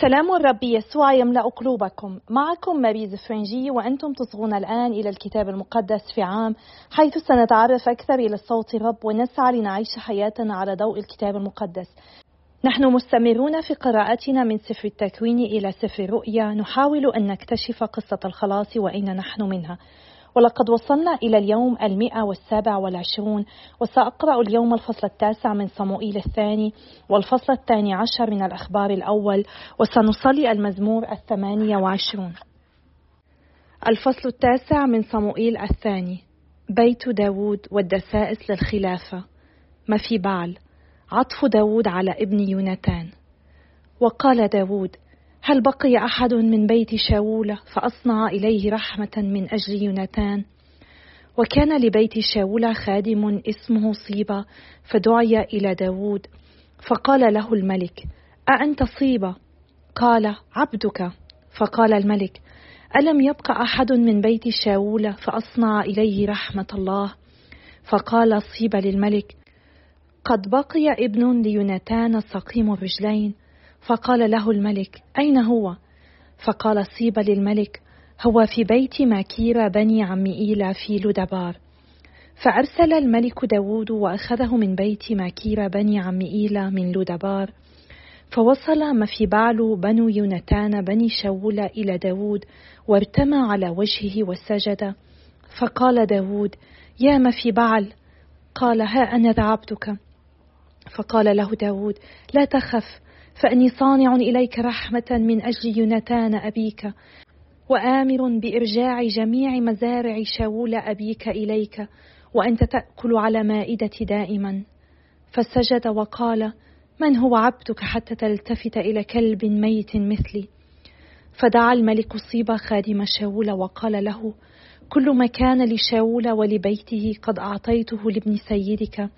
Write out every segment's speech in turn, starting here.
سلام الرب يسوع يملأ قلوبكم. معكم ماريز فرنجي وأنتم تصغون الآن إلى الكتاب المقدس في عام حيث سنتعرف أكثر إلى صوت الرب ونسعى لنعيش حياتنا على ضوء الكتاب المقدس. نحن مستمرون في قراءتنا من سفر التكوين إلى سفر الرؤيا. نحاول أن نكتشف قصة الخلاص وأين نحن منها. ولقد وصلنا إلى اليوم المئة والسابع والعشرون وسأقرأ اليوم الفصل التاسع من صموئيل الثاني والفصل الثاني عشر من الأخبار الأول وسنصلي المزمور الثمانية وعشرون. الفصل التاسع من صموئيل الثاني بيت داود والدسائس للخلافة ما في بعل عطف داود على ابن يوناتان وقال داود هل بقي أحد من بيت شاول فأصنع إليه رحمة من أجل يوناتان وكان لبيت شاول خادم اسمه صيبة فدعي إلى داود فقال له الملك أأنت صيبة؟ قال عبدك. فقال الملك ألم يبق أحد من بيت شاول فأصنع إليه رحمة الله؟ فقال صيبة للملك قد بقي ابن ليوناتان سقيم الرجلين فقال له الملك أين هو؟ فقال صيب للملك هو في بيت ماكير بني عم إيلا في لودبار. فأرسل الملك داود وأخذه من بيت ماكير بني عم إيلا من لودبار فوصل ما في بعل بنو يونتان بني شاول إلى داود وارتمى على وجهه وسجد. فقال داود يا ما في بعل قال ها أنا ذعبتك فقال له داود لا تخف فإني صانع إليك رحمة من أجل يونتان أبيك وآمر بإرجاع جميع مزارع شاول أبيك إليك وأنت تأكل على مائدتي دائما. فسجد وقال من هو عبدك حتى تلتفت إلى كلب ميت مثلي؟ فدعا الملك صيبة خادم شاول وقال له كل ما كان لشاول ولبيته قد أعطيته لابن سيدك.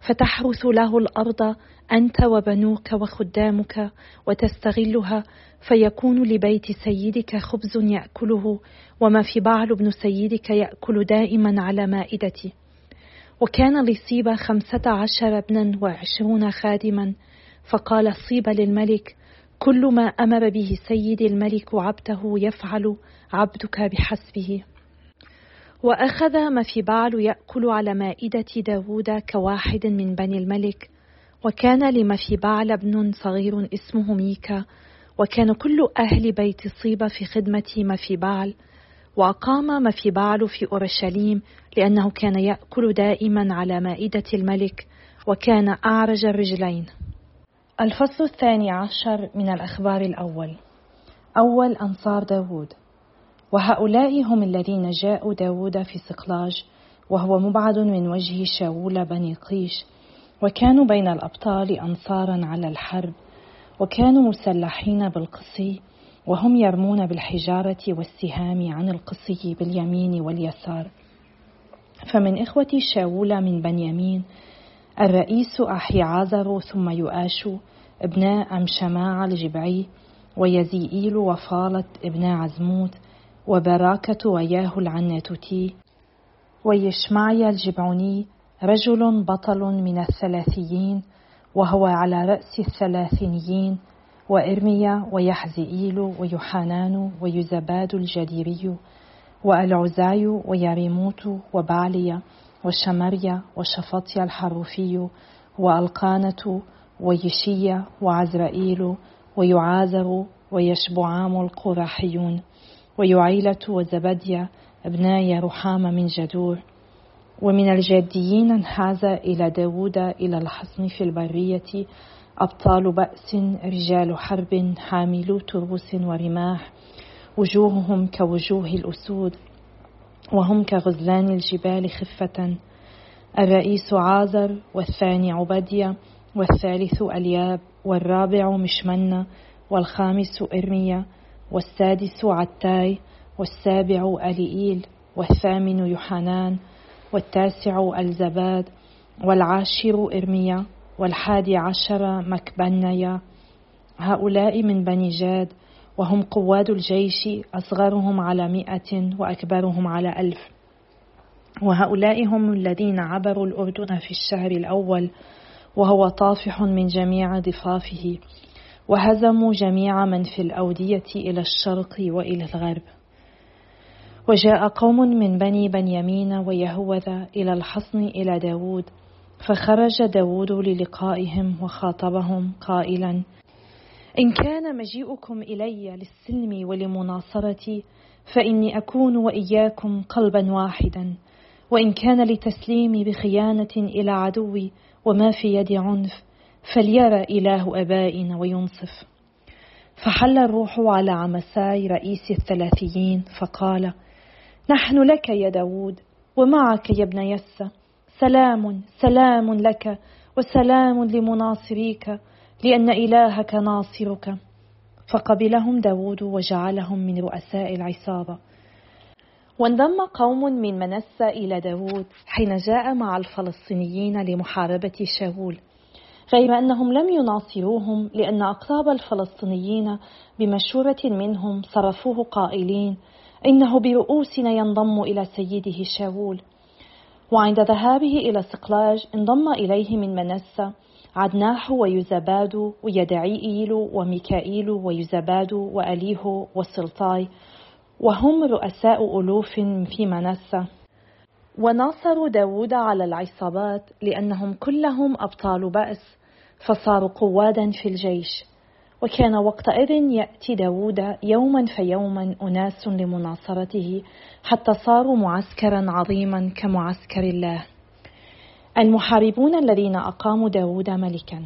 فتحرث له الأرض أنت وبنوك وخدامك وتستغلها فيكون لبيت سيدك خبز يأكله وما في بعل ابن سيدك يأكل دائما على مائدتي وكان لصيبة خمسة عشر ابنا وعشرون خادما فقال صيبة للملك كل ما أمر به سيدي الملك عبده يفعل عبدك بحسبه. وأخذ ما في بعل يأكل على مائدة داود كواحد من بني الملك وكان لما في بعل ابن صغير اسمه ميكا وكان كل أهل بيت صيبة في خدمة ما في بعل وأقام ما في أورشليم لأنه كان يأكل دائما على مائدة الملك وكان أعرج الرجلين. الفصل الثاني عشر من الأخبار الأول. أول أنصار داود. وهؤلاء هم الذين جاءوا داود في سقلاج وهو مبعد من وجه شاول بني قيش وكانوا بين الأبطال أنصارا على الحرب وكانوا مسلحين بالقصي وهم يرمون بالحجارة والسهام عن القصي باليمين واليسار. فمن إخوة شاول من بنيامين الرئيس أحي عازر ثم يؤاش ابناء أمشماع الجبعي ويزيئيل وفالة ابناء عزموت وبراكة وياه العناتوتي ويشمعي الجبعوني رجل بطل من الثلاثيين وهو على رأس الثلاثينيين. وإرميا ويحزئيل ويوحانان ويزباد الجديري والعزاي ويريموت وبعليا وشمريا وشفطيا الحروفي وألقانة ويشيا وعزرائيل ويعازر ويشبعام القراحيون. ويعيلة وزبديا ابناي رحام من جدور. ومن الجاديين انحاز إلى داود إلى الحصن في البرية أبطال بأس رجال حرب حاملو تروس ورماح. وجوههم كوجوه الأسود وهم كغزلان الجبال خفة. الرئيس عازر والثاني عبدية والثالث ألياب والرابع مشمنة والخامس إرميا والسادس عتاي والسابع أليئيل والثامن يوحنان والتاسع ألزباد والعاشر إرميا والحادي عشر مكبنيا. هؤلاء من بني جاد وهم قواد الجيش أصغرهم على مئة وأكبرهم على ألف. وهؤلاء هم الذين عبروا الأردن في الشهر الأول وهو طافح من جميع ضفافه. وهزموا جميع من في الأودية إلى الشرق وإلى الغرب. وجاء قوم من بني بنيامين ويهوذا إلى الحصن إلى داود فخرج داود للقائهم وخاطبهم قائلا إن كان مجيئكم إلي للسلم ولمناصرتي فإني أكون وإياكم قلبا واحدا وإن كان لتسليمي بخيانة إلى عدوي وما في يدي عنف فليرى إله أبائنا وينصف. فحل الروح على عمساي رئيس الثلاثيين فقال نحن لك يا داود ومعك يا ابن يسى. سلام سلام لك وسلام لمناصريك لأن إلهك ناصرك. فقبلهم داود وجعلهم من رؤساء العصابة. وانضم قوم من منسى إلى داود حين جاء مع الفلسطينيين لمحاربة شاول. غير أنهم لم يناصروهم لأن أقطاب الفلسطينيين بمشورة منهم صرفوه قائلين إنه برؤوسنا ينضم إلى سيده شاول. وعند ذهابه إلى سقلاج انضم إليه من منسى عدناح ويزباد ويدعيئيل وميكائيل ويزباد وأليه وسلطاي وهم رؤساء ألوف في منسى وناصروا داود على العصابات لأنهم كلهم أبطال بأس فصاروا قوادا في الجيش. وكان وقتئذ يأتي داود يوما فيوما أناس لمناصرته حتى صاروا معسكرا عظيما كمعسكر الله. المحاربون الذين أقاموا داود ملكا.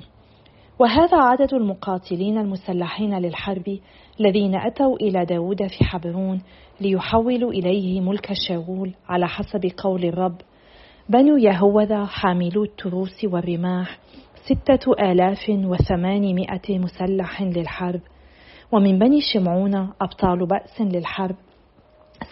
وهذا عدد المقاتلين المسلحين للحرب الذين أتوا إلى داود في حبرون ليحولوا إليه ملك شاول على حسب قول الرب. بنو يهوذا حاملو التروس والرماح ستة آلاف وثمانمائة مسلح للحرب ومن بني شمعون أبطال بأس للحرب.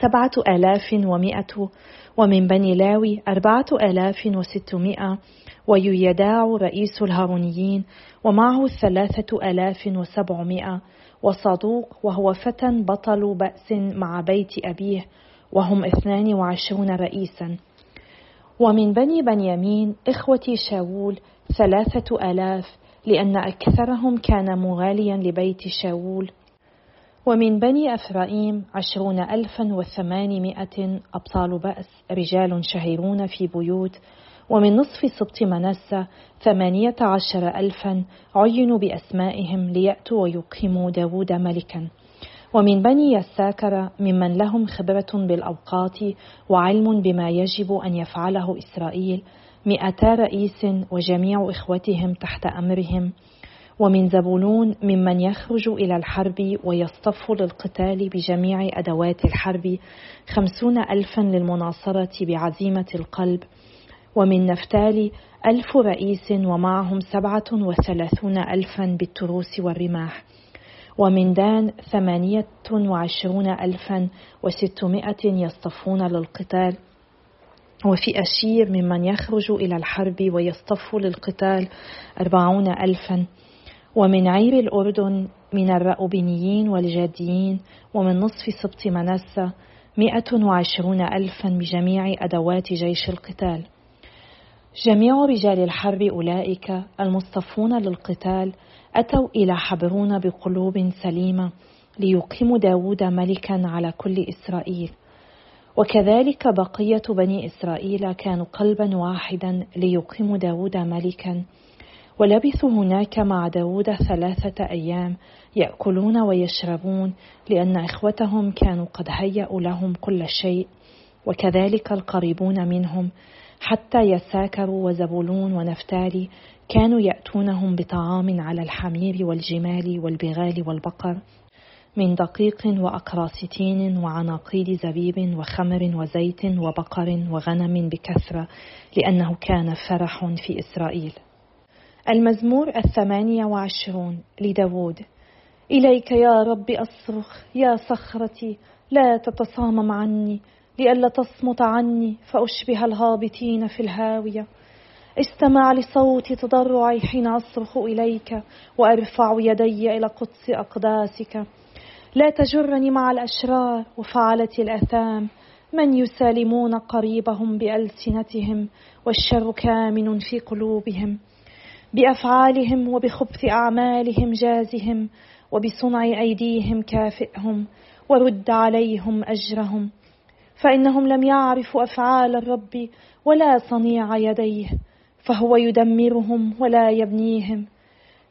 سبعة آلاف ومائة ومن بني لاوي أربعة آلاف وستمائة وييداع رئيس الهارونيين ومعه ثلاثة آلاف وسبعمائة وصدوق وهو فتى بطل بأس مع بيت أبيه وهم اثنان وعشرون رئيسا. ومن بني بنيامين إخوة شاول ثلاثة آلاف لأن أكثرهم كان مغاليا لبيت شاول. ومن بني أفرائيم عشرون ألفا وثمانمائة أبطال بأس رجال شهيرون في بيوت. ومن نصف سبط منسى ثمانية عشر ألفا عينوا بأسمائهم ليأتوا ويقيموا داود ملكا. ومن بني يساكر ممن لهم خبرة بالأوقات وعلم بما يجب أن يفعله إسرائيل مئتا رئيس وجميع إخوتهم تحت أمرهم. ومن زبولون ممن يخرج إلى الحرب ويصطف للقتال بجميع أدوات الحرب خمسون ألفا للمناصرة بعزيمة القلب. ومن نفتالي ألف رئيس ومعهم سبعة وثلاثون ألفا بالتروس والرماح. ومن دان ثمانية وعشرون ألفا وستمائة يصطفون للقتال. وفي أشير ممن يخرج إلى الحرب ويصطف للقتال أربعون ألفا. ومن عير الأردن من الرأوبينيين والجاديين. ومن نصف سبط منسى مئة وعشرون ألفا بجميع أدوات جيش القتال. جميع رجال الحرب أولئك المصطفون للقتال أتوا إلى حبرون بقلوب سليمة ليقيموا داود ملكا على كل إسرائيل. وكذلك بقية بني إسرائيل كانوا قلبا واحدا ليقيموا داود ملكا. ولبثوا هناك مع داود ثلاثة أيام يأكلون ويشربون لأن إخوتهم كانوا قد هيأوا لهم كل شيء. وكذلك القريبون منهم حتى يساكروا وزبولون ونفتالي كانوا يأتونهم بطعام على الحمير والجمال والبغال والبقر من دقيق وأقراص تين وعناقيد زبيب وخمر وزيت وبقر وغنم بكثرة لأنه كان فرح في إسرائيل. المزمور الثمانية وعشرون لداود إليك يا رب أصرخ يا صخرتي لا تتصامم عني لئلا تصمت عني فأشبه الهابطين في الهاوية. استمع لصوت تضرعي حين أصرخ إليك وأرفع يدي إلى قدس أقداسك. لا تجرني مع الأشرار وفعلة الأثام. من يسالمون قريبهم بألسنتهم والشر كامن في قلوبهم. بأفعالهم وبخبث أعمالهم جازهم وبصنع أيديهم كافئهم ورد عليهم أجرهم. فإنهم لم يعرفوا أفعال الرب ولا صنيع يديه. فهو يدمرهم ولا يبنيهم.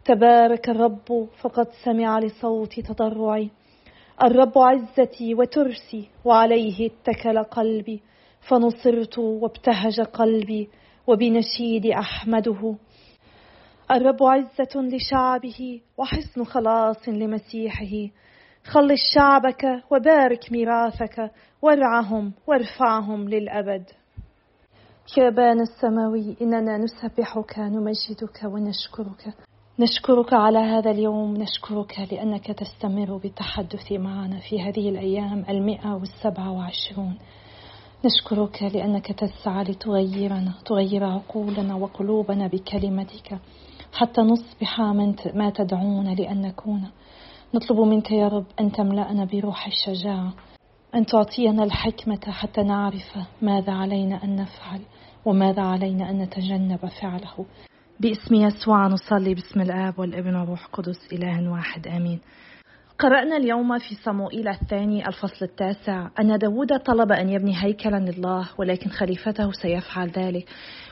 تبارك الرب فقد سمع لصوت تضرعي. الرب عزتي وترسي وعليه اتكل قلبي. فنصرت وابتهج قلبي وبنشيد أحمده. الرب عزة لشعبه وحصن خلاص لمسيحه. خلص شعبك وبارك ميراثك وارعهم وارفعهم للأبد. يا بان السماوي إننا نسبحك نمجدك ونشكرك. نشكرك على هذا اليوم نشكرك لأنك تستمر بالتحدث معنا في هذه الأيام المئة والسبعة وعشرون. نشكرك لأنك تسعى لتغيرنا تغير عقولنا وقلوبنا بكلمتك حتى نصبح من ما تدعونا لأن نكون. نطلب منك يا رب أن تملأنا بروح الشجاعة. أن تعطينا الحكمة حتى نعرف ماذا علينا أن نفعل وماذا علينا أن نتجنب فعله. باسم يسوع نصلي باسم الآب والابن والروح القدس إله واحد آمين. قرأنا اليوم في صموئيل الثاني الفصل التاسع أن داود طلب أن يبني هيكلا لله ولكن خليفته سيفعل ذلك.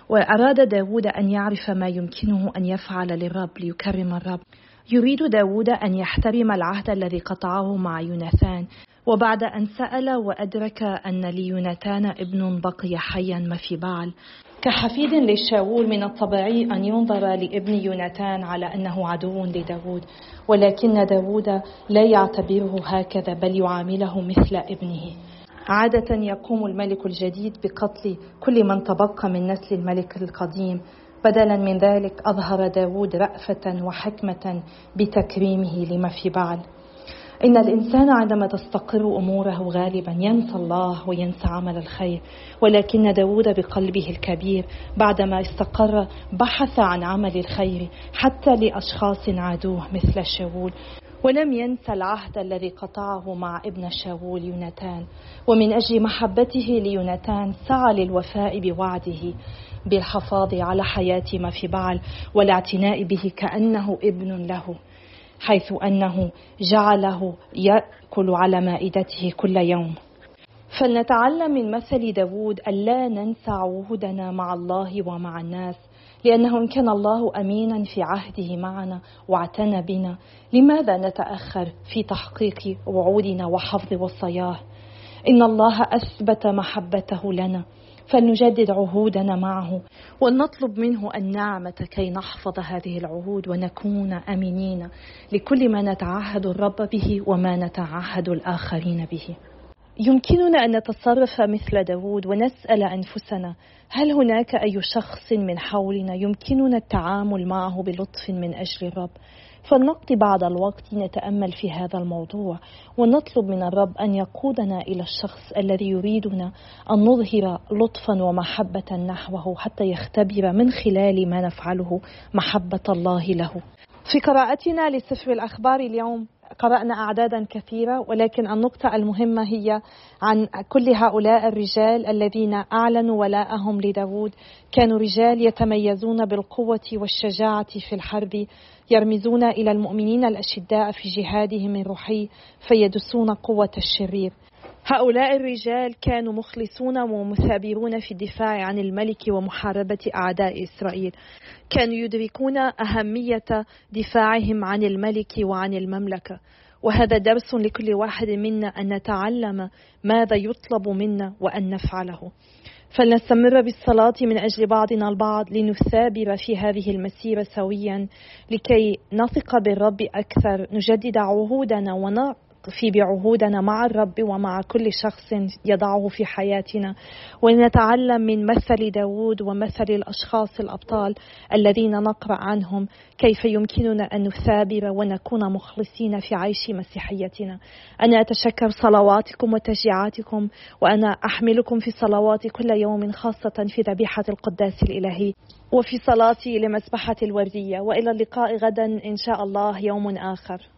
وأراد داود أن يعرف ما يمكنه أن يفعل للرب ليكرم الرب. يريد داود أن يحترم العهد الذي قطعه مع يوناثان. وبعد أن سأل وأدرك أن ليوناتان ابن بقي حيا ما في بعل كحفيد لشاول من الطبيعي أن ينظر لابن يوناتان على أنه عدو لداود ولكن داود لا يعتبره هكذا بل يعامله مثل ابنه. عادة يقوم الملك الجديد بقتل كل من تبقى من نسل الملك القديم. بدلا من ذلك أظهر داود رأفة وحكمة بتكريمه لما في بعل إن الإنسان عندما تستقر أموره غالبا ينسى الله وينسى عمل الخير ولكن داود بقلبه الكبير بعدما استقر بحث عن عمل الخير حتى لأشخاص عادوه مثل شاول ولم ينسى العهد الذي قطعه مع ابن شاول يوناتان ومن أجل محبته ليوناتان سعى للوفاء بوعده بالحفاظ على حياة ما في بعل والاعتناء به كأنه ابن له. حيث أنه جعله يأكل على مائدته كل يوم. فلنتعلم من مثل داود ألا ننسى عهودنا مع الله ومع الناس لأنه إن كان الله أمينا في عهده معنا واعتنى بنا لماذا نتأخر في تحقيق وعودنا وحفظ وصاياه إن الله أثبت محبته لنا. فلنجدد عهودنا معه. ولنطلب منه النعمة كي نحفظ هذه العهود ونكون أمينين لكل ما نتعهد الرب به وما نتعهد الآخرين به. يمكننا أن نتصرف مثل داود ونسأل أنفسنا هل هناك أي شخص من حولنا يمكننا التعامل معه بلطف من أجل الرب؟ فلنقضي بعض الوقت نتامل في هذا الموضوع ونطلب من الرب أن يقودنا إلى الشخص الذي يريدنا أن نظهر لطفا ومحبة نحوه حتى يختبر من خلال ما نفعله محبة الله له. في قراءتنا لسفر الأخبار اليوم قرأنا أعدادا كثيرة ولكن النقطة المهمة هي عن كل هؤلاء الرجال الذين أعلنوا ولاءهم لداود كانوا رجال يتميزون بالقوة والشجاعة في الحرب يرمزون إلى المؤمنين الأشداء في جهادهم الروحي فيدسون قوة الشرير. هؤلاء الرجال كانوا مخلصون ومثابرون في الدفاع عن الملك ومحاربة أعداء إسرائيل. كانوا يدركون أهمية دفاعهم عن الملك وعن المملكة. وهذا درس لكل واحد منا أن نتعلم ماذا يطلب منا وأن نفعله. فلنستمر بالصلاة من أجل بعضنا البعض لنثابر في هذه المسيرة سويا لكي نثق بالرب أكثر نجدد عهودنا في بعهودنا مع الرب ومع كل شخص يضعه في حياتنا. ونتعلم من مثل داود ومثل الأشخاص الأبطال الذين نقرأ عنهم كيف يمكننا أن نثابر ونكون مخلصين في عيش مسيحيتنا. أنا أتشكر صلواتكم وتشجيعاتكم وأنا أحملكم في صلواتي كل يوم خاصة في ذبيحة القداس الإلهي. وفي صلاتي لمسبحة الوردية وإلى اللقاء غدا إن شاء الله يوم آخر.